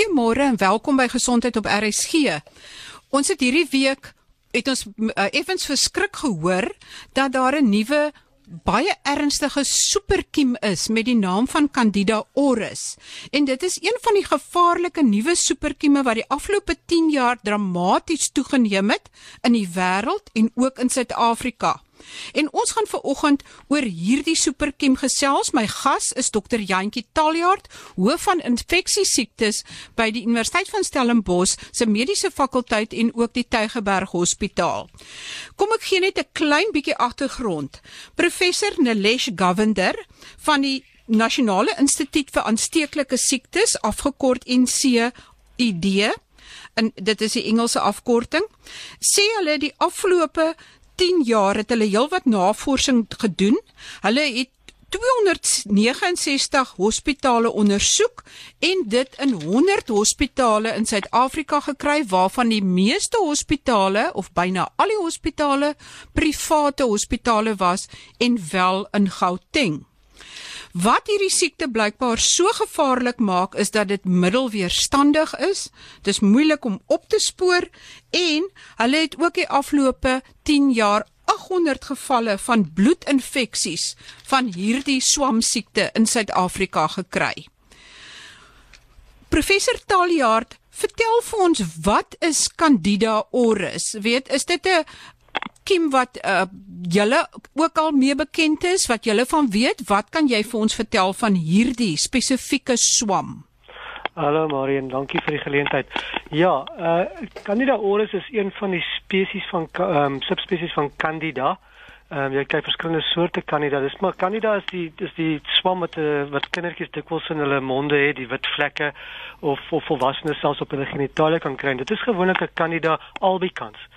Goeiemôre en welkom by Gesondheid op RSG. Ons het hierdie week het ons uh, effens verskrik gehoor dat daar 'n nuwe baie ernstige superkiem is met die naam van Candida auris. En dit is een van die gevaarlike nuwe superkieme wat die afgelope 10 jaar dramaties toegeneem het in die wêreld en ook in Suid-Afrika. En ons gaan ver oggend oor hierdie superkiem gesels. My gas is dokter Jantjie Taljaard, hoof van infeksiesiektes by die Universiteit van Stellenbosch se mediese fakulteit en ook die Tygerberg Hospitaal. Kom ek gee net 'n klein bietjie agtergrond. Professor Nilesh Govender van die Nasionale Instituut vir Aansteeklike Siektes, afgekort NCID, en dit is die Engelse afkorting, sê hulle die afgelope 10 jaar het hulle heelwat navorsing gedoen. Hulle het 269 hospitale ondersoek en dit in 100 hospitale in Suid-Afrika gekry waarvan die meeste hospitale of byna al die hospitale private hospitale was en wel in Gauteng. Wat hierdie siekte blykbaar so gevaarlik maak is dat dit middelweerstandig is. Dis moeilik om op te spoor en hulle het ook die afgelope 10 jaar 800 gevalle van bloedinfeksies van hierdie swamsiekte in Suid-Afrika gekry. Professor Taljaard, vertel vir ons wat is Candida auris? Weet, is dit 'n Kim wat uh, julle ook al mee bekend is, wat julle van weet, wat kan jy vir ons vertel van hierdie spesifieke swam? Hallo Marion, dankie vir die geleentheid. Ja, uh Candida auris is een van die spesies van ehm um, subspesies van Candida. Ehm um, jy kry verskillende soorte Candida. Dis maar Candida is die is die swam wat uh, wat kindertjies dikwels in hulle monde het, die wit vlekke of of volwassenes selfs op hulle genitalie kan kry. Dit is gewoonlik 'n Candida albicans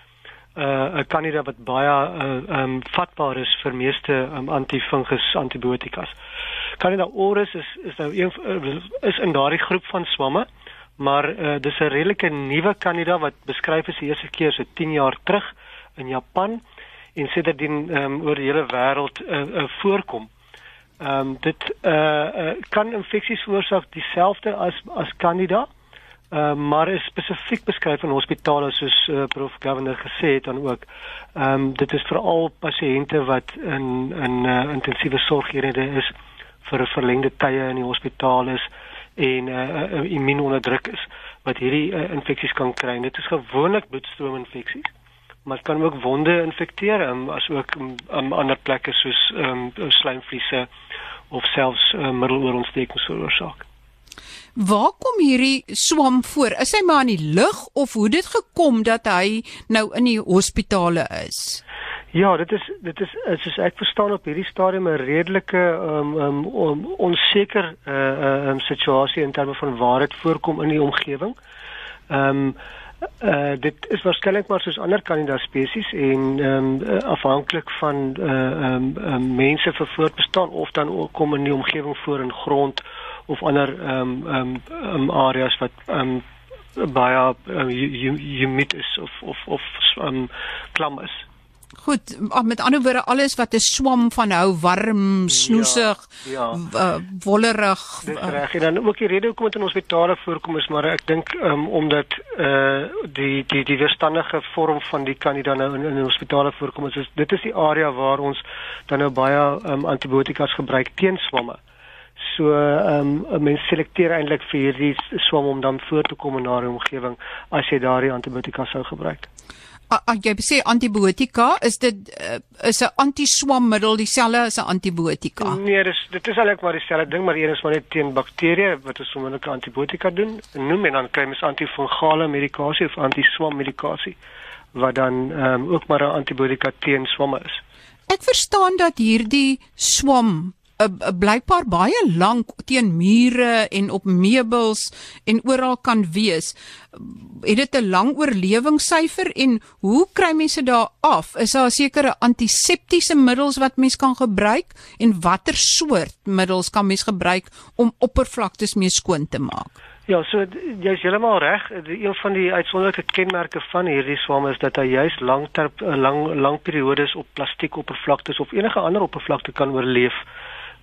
uh 'n kandidaat wat baie uh um vatbaar is vir meeste um, antifungus antibiotikas. Candida auris is is nou een uh, is in daardie groep van swamme, maar uh dis 'n redelike nuwe kandidaat wat beskryf is die eerste keer so 10 jaar terug in Japan en sedertdien um oor die hele wêreld uh, uh voorkom. Um dit uh, uh kan infeksies veroorsaak dieselfde as as kandidaat Uh, maar is spesifiek beskryf in hospitale soos uh, prof governor gesê het dan ook. Ehm um, dit is veral pasiënte wat in in uh, intensiewe sorgeenhede is vir 'n verlengde tye in die hospitaal is en uh, uh, immuunonderdruk is wat hierdie uh, infeksies kan kry. Dit is gewoonlik bloedstroominfeksies. Maar kan ook wonde infekteer, um, as ook um, um, ander plekke soos um, slijmvliese of selfs uh, middelooronstekings veroorsaak. Waar kom hierdie swam voor? Is hy maar in die lug of hoe dit gekom dat hy nou in die hospitale is? Ja, dit is dit is soos ek verstaan op hierdie stadium 'n redelike um, um, um onseker uh, uh um, situasie in terme van waar dit voorkom in die omgewing. Um, uh dit is waarskynlik maar soos ander kandidaat spesies en ehm um, afhanklik van uh ehm um, um, mense vir voortbestaan of dan ook kom in die omgewing voor in grond of ander ehm um, ehm um, um, areas wat ehm um, baie um, humid is of of of ehm um, klam is. Goed, met ander woorde alles wat 'n swam van hou, warm, snoesig, ja, ja. Uh, wollerig. Dis uh, reg. En dan ook die rede hoekom dit in hospitale voorkom is maar ek dink um, omdat eh uh, die die die weerstandige vorm van die kandidaat nou in, in hospitale voorkom is, is dit is die area waar ons dan nou baie um, antibiotikas gebruik teen swamme. So ehm um, mense selekteer eintlik vir hierdie swam om dan voor te kom in daardie omgewing as jy daardie antibiotika sou gebruik. Ag jy sê antibiotika, is dit uh, is 'n antiswammiddel dieselfde as 'n antibiotika? Nee, dis dit is eintlik maar dieselfde ding, maar een is maar net teen bakterieë wat ons gewoonlik antibiotika doen. Noem en dan kry mens antifungale medikasie of antiswam medikasie wat dan ehm um, ook maar 'n antibiotika teen swamme is. Ek verstaan dat hierdie swam blykbaar baie lank teen mure en op meubels en oral kan wees. Het dit 'n lang oorlewingssyfer en hoe kry mense daar af? Is daar sekere antiseptiese middels wat mens kan gebruik en watter soort middels kan mens gebruik om oppervlaktes mee skoon te maak? Ja, so jy's heeltemal reg. Een van die uitsonderlike kenmerke van hierdie swam is dat hy juis lang ter lang lang periodes op plastiek oppervlaktes of enige ander oppervlakte kan oorleef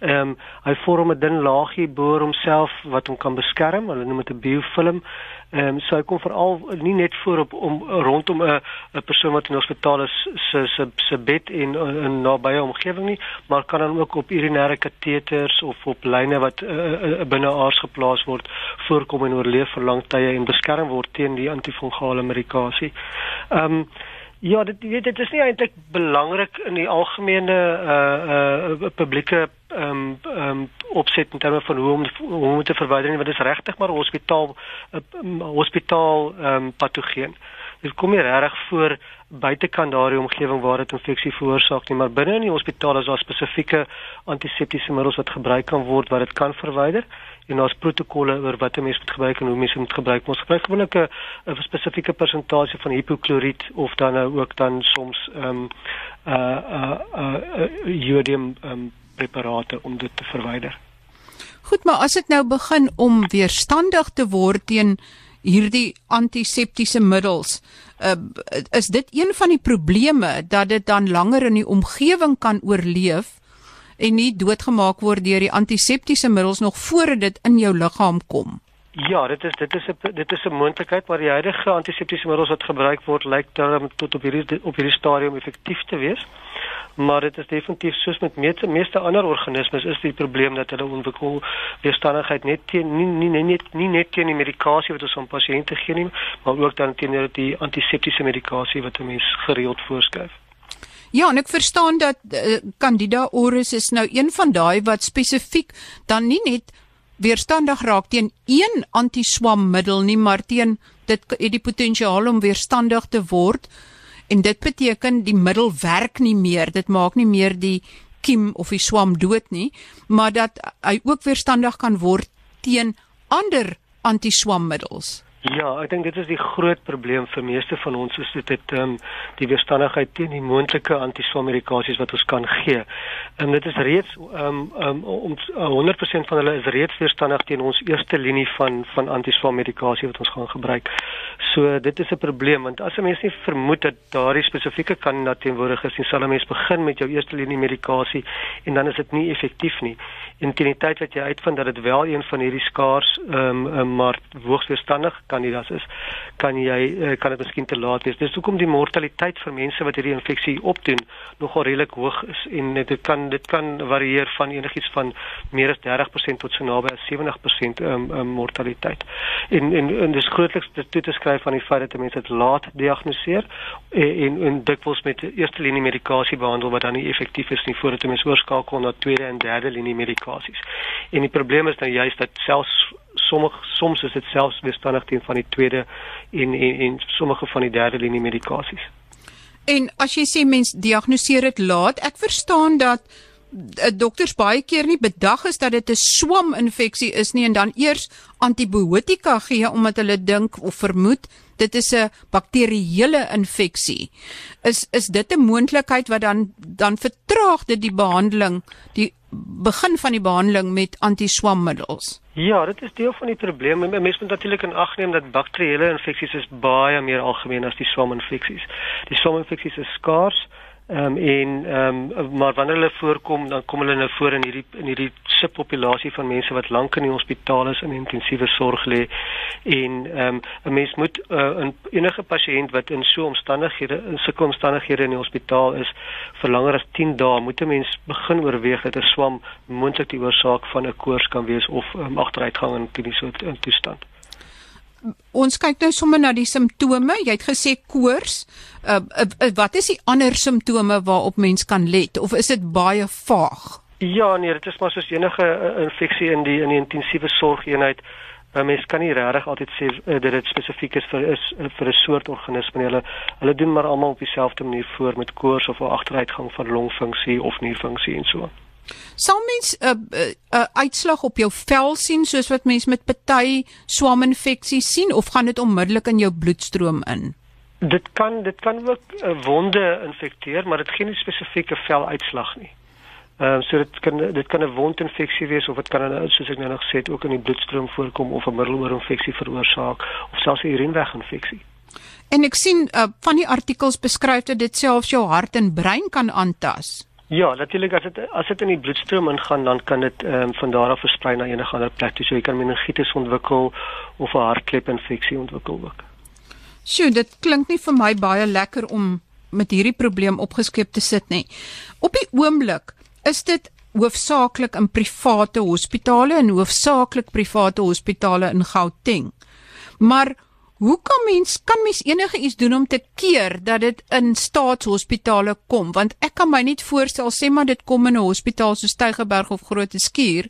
Ehm um, hy vorm 'n dun laagie bo homself wat hom kan beskerm. Hulle noem dit 'n biofilm. Ehm um, so hy kom veral nie net voor op om rondom 'n 'n persoon wat in die hospitaal is se se se bed en in nabye omgewing nie, maar kan dan ook op urinêre kateters of op lyne wat uh, uh, binne aars geplaas word voorkom en oorleef vir lang tye en beskerm word teen die antifungale medikasie. Ehm um, Ja, dit weet dit is nie eintlik belangrik in die algemene uh uh publieke ehm um, ehm um, opset in terme van hoe om hoe om te verwyder nie, want dit is regtig maar hospitaal uh, hospitaal ehm um, patogeen. Dit kom nie regtig voor buitekant daardie omgewing waar dit infeksie veroorsaak nie, maar binne in die hospitaal is daar spesifieke antiseptiese middels wat gebruik kan word wat dit kan verwyder en daar's protokolle oor wat 'n mens moet gebruik en hoe mense moet gebruik. Ons gebruik gewoonlik 'n spesifieke persentasie van hipokloriet of dan nou ook dan soms ehm um, uh uh uh jodium ehm um, preparate om dit te verwyder. Goed, maar as dit nou begin om weerstandig te word teen hierdie antiseptiese middels, uh, is dit een van die probleme dat dit dan langer in die omgewing kan oorleef en nie doodgemaak word deur die antiseptiese middels nog voordat dit in jou liggaam kom. Ja, dit is dit is 'n dit is 'n moontlikheid maar die huidige antiseptiese middels wat gebruik word lyk dan tot op hierdie op hierdie stadium effektief te wees. Maar dit is definitief soos met meeste meeste ander organismes is die probleem dat hulle ontwikkel weerstandigheid net teen nie nie nie net nie net teen die medikasie wat ons aan pasiënte gee nie, maar ook dan teen die antiseptiese medikasie wat 'n mens gereeld voorskryf. Ja, en ek verstaan dat uh, Candida auris is nou een van daai wat spesifiek dan nie net weerstandig raak teen een antiswammiddel nie, maar teen dit het die potensiaal om weerstandig te word. En dit beteken die middel werk nie meer. Dit maak nie meer die kiem of die swam dood nie, maar dat hy ook weerstandig kan word teen ander antiswammiddels. Ja, ek dink dit is die groot probleem vir meeste van ons is dit ehm um, die weerstandigheid teen die moontlike antiswammerikasies wat ons kan gee. En um, dit is reeds ehm um, um, om 100% van hulle is reeds weerstandig teen ons eerste linie van van antiswammerikasie wat ons gaan gebruik. So dit is 'n probleem want as 'n mens nie vermoed dat daardie spesifieke kandidaat teenwoordig is, sal 'n mens begin met jou eerste linie medikasie en dan is dit nie effektief nie. En teen die tyd wat jy uitvind dat dit wel een van hierdie skaars ehm um, um, maar hoogs weerstandig kandidaat is, kan jy uh, kan dit miskien te laat wees. Dis hoekom die mortaliteit vir mense wat hierdie infeksie opdoen nogal redelik hoog is en dit kan dit kan varieer van enigiets van meer as 30% tot so naby as 70% um, um, mortaliteit. En en, en dis grootliks toe te skryf aan die feit dat mense dit laat diagnoseer en en, en dikwels met eerste linie medikasie behandel wat dan nie effektief is nie voordat mense oorskakel na tweede en derde linie medikasies. En die probleem is nou juist dat selfs sommige soms is dit selfs weerstandig teen van die tweede en en en sommige van die derde linie medikasies. En as jy sê mens diagnoseer dit laat, ek verstaan dat eh, dokters baie keer nie bedag is dat dit 'n swaminfeksie is nie en dan eers antibiotika gee omdat hulle dink of vermoed dit is 'n bakterieële infeksie. Is is dit 'n moontlikheid wat dan dan vertraag dit die behandeling, die begin van die behandeling met antiswammiddels? Ja, dit is deel van die probleem. Mense moet natuurlik in ag neem dat bakterieële infeksies is baie meer algemeen as die swaminfeksies. Die swaminfeksies is skaars. Ehm um, en ehm um, maar wanneer hulle voorkom, dan kom hulle nou voor in hierdie in hierdie subpopulasie van mense wat lank in die hospitaal is in intensiewe sorg lê. En ehm um, 'n mens moet uh, in enige pasiënt wat in so omstandighede in sulke omstandighede in die hospitaal is vir langer as 10 dae, moet 'n mens begin oorweeg dat 'n swam moontlik die oorsaak van 'n koors kan wees of um, agteruitgang in kliniese toestand ons kyk nou sommer na die simptome. Jy het gesê koors. Uh, uh, uh, wat is die ander simptome waarop mens kan let of is dit baie vaag? Ja, nee, dit is maar soos enige uh, infeksie in die in die intensiewe sorgeenheid. Uh, mens kan nie regtig altyd sê uh, dat dit spesifiek is vir is vir 'n soort organisme. Hulle hulle doen maar almal op dieselfde manier voor met koors of 'n agteruitgang van longfunksie of nierfunksie en so. Sal mens 'n uh, 'n uh, uh, uitslag op jou vel sien soos wat mens met party swaminfeksie sien of gaan dit onmiddellik in jou bloedstroom in? Dit kan dit kan ook uh, wonde infekteer, maar dit gee nie spesifieke veluitslag nie. Ehm uh, so dit kan dit kan 'n wondinfeksie wees of dit kan dan soos ek nou nog gesê het ook in die bloedstroom voorkom of 'n middeloorinfeksie veroorsaak of selfs 'n urineweginfeksie. En ek sien uh, van die artikels beskryf dat dit selfs jou hart en brein kan aantas. Ja, natuurlik as dit as dit in die bloedstroom ingaan, dan kan dit ehm um, van daar af versprei na enige ander plek. So jy kan meningitis ontwikkel of 'n hartklep-infeksie ontwikkel ook. Sjoe, dit klink nie vir my baie lekker om met hierdie probleem opgeskep te sit nie. Op die oomblik is dit hoofsaaklik in private hospitale en hoofsaaklik private hospitale in Gauteng. Maar hoe kan mens kan mens enige iets doen om te keer dat dit in staatshospitale kom? Want ek kan my net voorstel sê maar dit kom in 'n hospitaal soos Tygerberg of Groote-Skuur,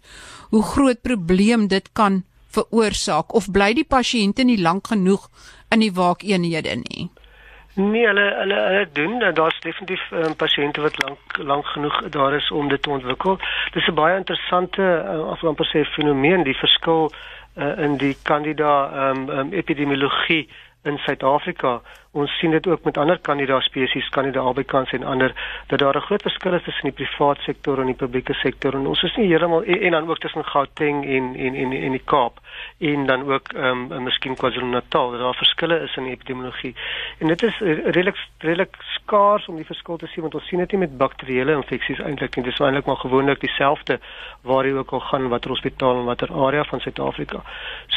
hoe groot probleem dit kan veroorsaak of bly die pasiënte nie lank genoeg in die waakeenhede nie? Nee, hulle hulle hulle doen daar's definitief um, pasiënte wat lank lank genoeg daar is om dit te ontwikkel. Dis 'n baie interessante uh, of amper sê fenomeen, die verskil uh, in die kandida um, um, epidemiologie in Suid-Afrika. Ons sien dit ook met ander kandida spesies, kandida albicans en ander dat daar 'n groot verskil is tussen die private sektor en die publieke sektor en ons is nie heeltemal en, en dan ook tussen Gauteng en en en en die Kaap en dan ook ehm um, miskien KwaZulu-Natal dat daar verskille is in die epidemiologie. En dit is redelik redelik skaars om die verskil te sien want ons sien dit nie met bakterieële infeksies eintlik nie. Dit is eintlik maar gewoonlik dieselfde waar jy ook al gaan watter hospitaal en watter area van Suid-Afrika.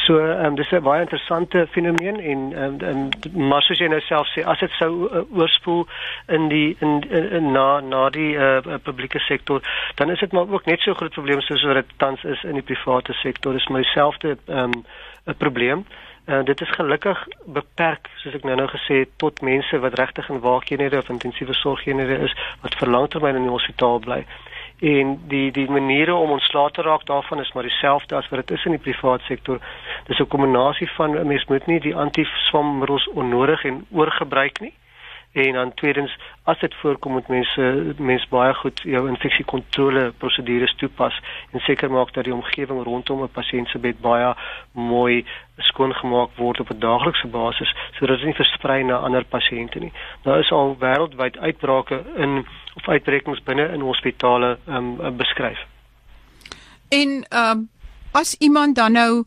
So ehm um, dis 'n baie interessante fenomeen en ehm um, maar soos jy nou self sê as dit sou uh, oorspoel in die in, in, in na na die uh, publieke sektor dan is dit maar ook net so groot probleem soos wat dit tans is in die private sektor. Dis my selfde ehm um, 'n probleem. Uh, dit is gelukkig beperk soos ek nou nou gesê het tot mense wat regtig in waakeenhede of intensiewe sorgeenhede is wat vir langtermyn in die hospitaal bly. En die die maniere om ontslae te raak daarvan is maar dieselfde as wat dit is in die private sektor. Dis 'n kombinasie van mens moet nie die antiswammiddels onnodig en oorgebruik nie en dan tweedens as dit voorkom moet mense mense baie goed jou infeksiekontrole prosedures toepas en seker maak dat die omgewing rondom 'n pasiënt se bed baie mooi skoongemaak word op 'n daaglikse basis sodat dit nie versprei na ander pasiënte nie. Daar is al wêreldwyd uitbrake in of uitbrekings binne in hospitale um, beskryf. En um, as iemand dan nou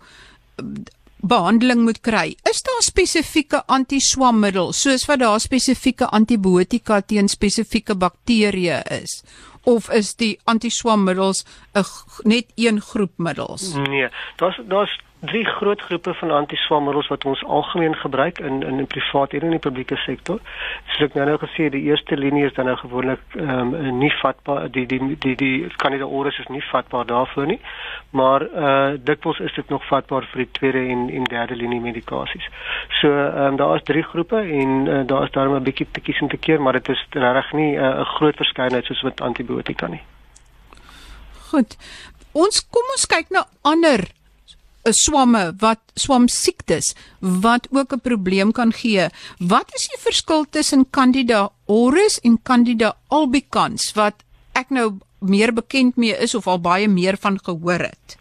behandeling moet kry. Is daar spesifieke antiswammiddels soos wat daar spesifieke antibiotika teen spesifieke bakterieë is? Of is die antiswammiddels 'n net een groep middels? Nee, daar's daar's drie groot groepe van antiswammiddels wat ons algemeen gebruik in in die privaat en in die publieke sektor. Soos ek nou nou gesê het, die eerste linie is dan nou gewoonlik ehm um, nie vatbaar die die die die Candida auris is nie vatbaar daarvoor nie. Maar eh uh, dikwels is dit nog vatbaar vir die tweede en en derde linie medikasies. So ehm um, daar is drie groepe en uh, daar is daarom 'n bietjie te kies om te keer, maar dit is regtig nie eh, 'n uh, groot verskeidenheid soos met antibiotika nie. Goed. Ons kom ons kyk na ander swamme wat swam siektes wat ook 'n probleem kan gee. Wat is die verskil tussen Candida auris en Candida albicans wat ek nou meer bekend mee is of al baie meer van gehoor het?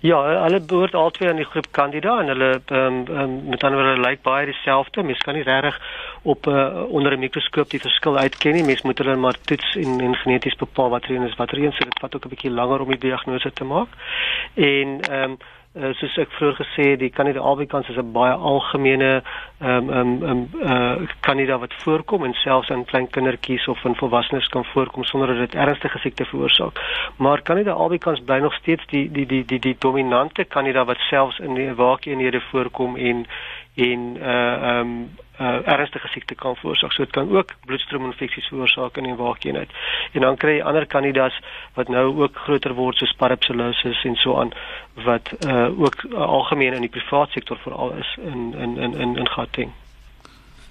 Ja, hulle behoort albei aan die groep Candida en hulle um, um, met ander woorde lyk baie dieselfde. Mens kan nie regtig op uh, onder 'n mikroskoop die verskil uitken nie. Mens moet hulle maar toets en en geneties bepaal watter een is watter een. So dit vat ook 'n bietjie langer om die diagnose te maak. En ehm um, uh, soos ek vroeër gesê het, die Candida albicans is 'n baie algemene ehm um, ehm um, um, uh Candida wat voorkom en selfs in klein kindertjies of in volwassenes kan voorkom sonder dat dit ernstige siekte veroorsaak. Maar Candida albicans bly nog steeds die die die die die dominante Candida wat selfs in die waakeenhede voorkom en en uh ehm um, uh, ernstige siekte kan veroorsaak. So dit kan ook bloedstroominfeksies veroorsaak in die waakeenheid. En dan kry jy ander kandidaas wat nou ook groter word soos parapsilosis en so aan wat uh, ook uh, algemeen in die private sektor veral is in in in in in Gauteng.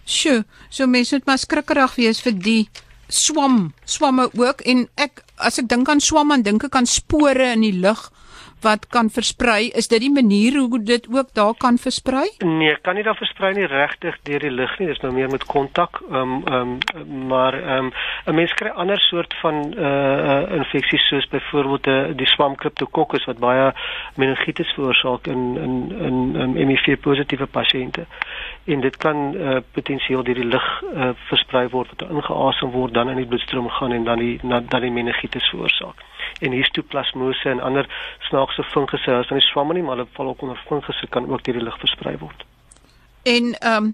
Sjoe, so mense moet maar skrikkerig wees vir die swam, swamme ook en ek as ek dink aan swam dan dink ek aan spore in die lug wat kan versprei. Is dit die manier hoe dit ook daar kan versprei? Nee, kan nie daar versprei nie regtig deur die lug nie. Dis nou meer met kontak. Ehm um, ehm um, maar ehm um, 'n mens kry ander soort van uh, uh infeksies soos byvoorbeeld uh, die swam Cryptococcus wat baie meningitis veroorsaak in in in, in HIV positiewe pasiënte. En dit kan uh, potensieel deur die lug uh, versprei word wat ingeasem word dan in die bloedstroom gaan en dan die dan die meningitis veroorsaak. En histoplasmose en ander snaakse fungusse. As dan die swamme nie maar hulle val ook onder fungusse kan ook deur die lug versprei word. En ehm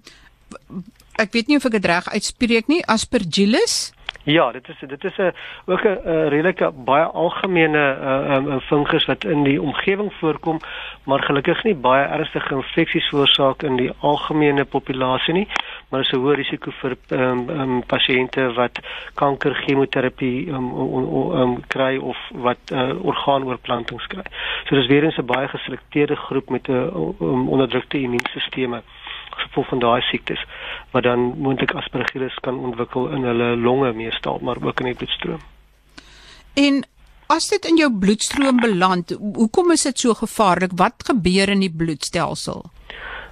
um, ek weet nie of ek dit reg uitspreek nie, Aspergillus Ja, dit is dit is 'n ook 'n redelike baie algemene uh, um, fungus wat in die omgewing voorkom, maar gelukkig nie baie ernstige infeksies veroorsaak in die algemene populasie nie, maar is 'n hoë risiko vir um, um, pasiënte wat kanker, chemoterapie um, um, um, kry of wat uh, orgaanoorplantings kry. So dis weer eens 'n baie geselekteerde groep met 'n um, onderdrukte immuunstelsel gevolg van daai siektes wat dan moontlik aspergillus kan ontwikkel in hulle longe meestal maar ook in die bloedstroom. En as dit in jou bloedstroom beland, hoekom is dit so gevaarlik? Wat gebeur in die bloedstelsel?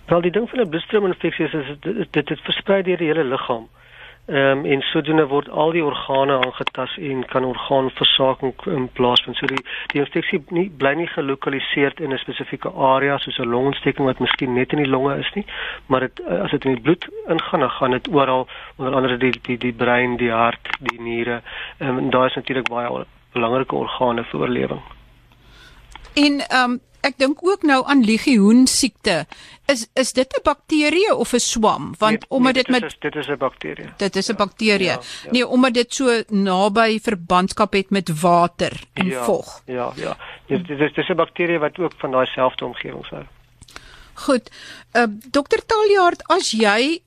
Wel die ding van 'n bloedstroominfeksie is, is dit dit, dit versprei deur die hele liggaam. Ehm um, en sodoende word al die organe aangetast en kan orgaanversaking in plaas vind. So die die infeksie nie bly nie gelokaliseer in 'n spesifieke area soos 'n longontsteking wat miskien net in die longe is nie, maar dit as dit in die bloed ingaan, dan gaan dit oral, onder andere die die die brein, die hart, die niere. Um, en daar is natuurlik baie belangrike organe vir oorlewing. En ehm um, ek dink ook nou aan legioen siekte. Is is dit 'n bakterie of 'n swam? Want nee, omdat nee, dit met is, dit is 'n bakterie. Dit is 'n ja, bakterie. Ja, ja. Nee, omdat dit so naby verbandskap het met water en ja, vog. Ja, ja. Dit dit is 'n bakterie wat ook van daai selfde omgewing hou. Goed. Uh dokter Taljaard, as jy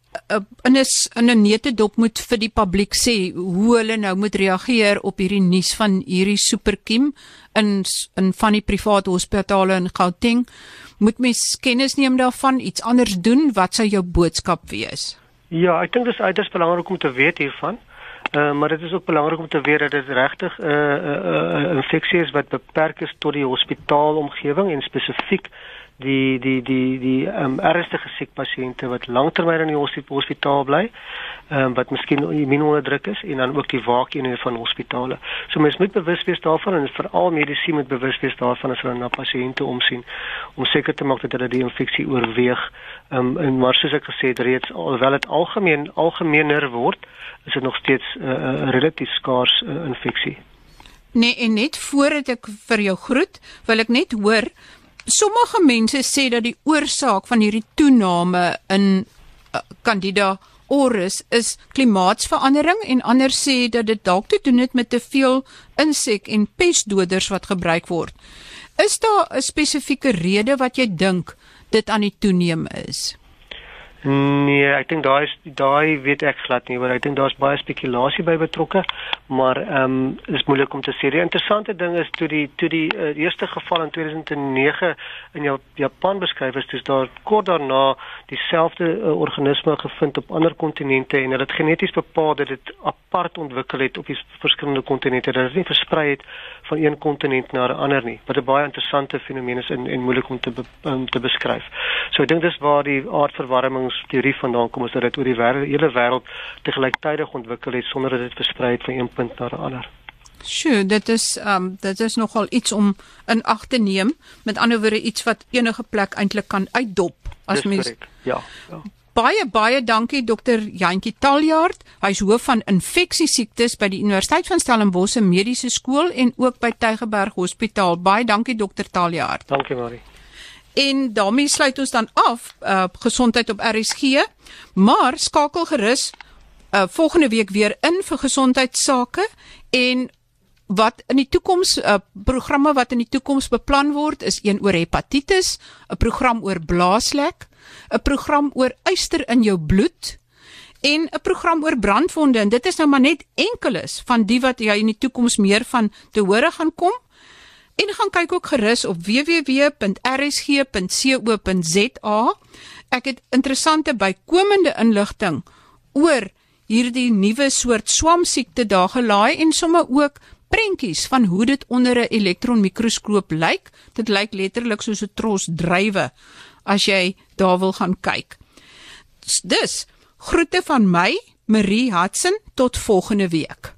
in 'n in 'n netedop moet vir die publiek sê hoe hulle nou moet reageer op hierdie nuus van hierdie superkiem in in van die private hospitale in Gauteng, moet mens kennis neem daarvan, iets anders doen, wat sou jou boodskap wees? Ja, ek dink dit is uiters belangrik om te weet hiervan. Uh, maar dit is ook belangrik om te weet dat dit regtig 'n uh, uh, uh, infeksie is wat beperk is tot die hospitaalomgewing en spesifiek die die die die um, ernstige siek pasiënte wat lanktermyn in die hospitaal bly, ehm um, wat miskien immuunonderdruk is en dan ook die waakeenhede van hospitale. So mens moet bewus wees daarvan en veral medisy moet bewus wees daarvan as hulle na pasiënte omsien om seker te maak dat hulle die infeksie oorweeg. Ehm um, en maar soos ek gesê het reeds alhoewel dit algemeen algemeener word, is dit nog steeds 'n uh, relatief skaars uh, infeksie. Nee, en net voordat ek vir jou groet, wil ek net hoor Sommige mense sê dat die oorsaak van hierdie toename in uh, Candida auris is klimaatsverandering en ander sê dat dit dalk te doen het met te veel insek en pestdoders wat gebruik word. Is daar 'n spesifieke rede wat jy dink dit aan die toeneem is? Nee, ek dink daai is daai weet ek glad nie, want ek dink daar's baie spekulasie by betrokke, maar ehm um, is moeilik om te sê. Die interessante ding is toe die toe die uh, eerste geval in 2009 in Japan beskryf is, dis daar kort daarna dieselfde uh, organisme gevind op ander kontinente en hulle het geneties bepaal dat dit apart ontwikkel het op die verskillende kontinente. Dit is nie versprei het van een kontinent na 'n ander nie. Wat 'n baie interessante fenomeen is en en moeilik om te be, um, te beskryf. So ek dink dis waar die aardverwarmingsteorie vandaan kom, is dat dit oor die wêreld, hele wêreld te gelyktydig ontwikkel het sonder dat dit versprei het van een punt na 'n ander. Sjoe, dit is ehm um, dit is nogal iets om in ag te neem. Met ander woorde iets wat enige plek eintlik kan uitdop as mens Ja. Ja. Baie baie dankie dokter Jantjie Taljaard. Hy's hoof van infeksiesiektes by die Universiteit van Stellenbosch Mediese Skool en ook by Tygerberg Hospitaal. Baie dankie dokter Taljaard. Dankie Marie. En daarmee sluit ons dan af uh, gesondheid op RSG. Maar skakel gerus uh, volgende week weer in vir gesondheidsake en wat in die toekoms uh, programme wat in die toekoms beplan word is een oor hepatitis, 'n program oor blaaslek, 'n program oor yster in jou bloed en 'n program oor brandwonde en dit is nou maar net enkeles van die wat jy in die toekoms meer van te hore gaan kom. En gaan kyk ook gerus op www.rsg.co.za. Ek het interessante bykomende inligting oor hierdie nuwe soort swamsiekte daar gelaai en sommer ook prentjies van hoe dit onder 'n elektronmikroskoop lyk. Dit lyk letterlik soos 'n tros druiwe as jy daar wil gaan kyk. Dus groete van my, Marie Hudson, tot volgende week.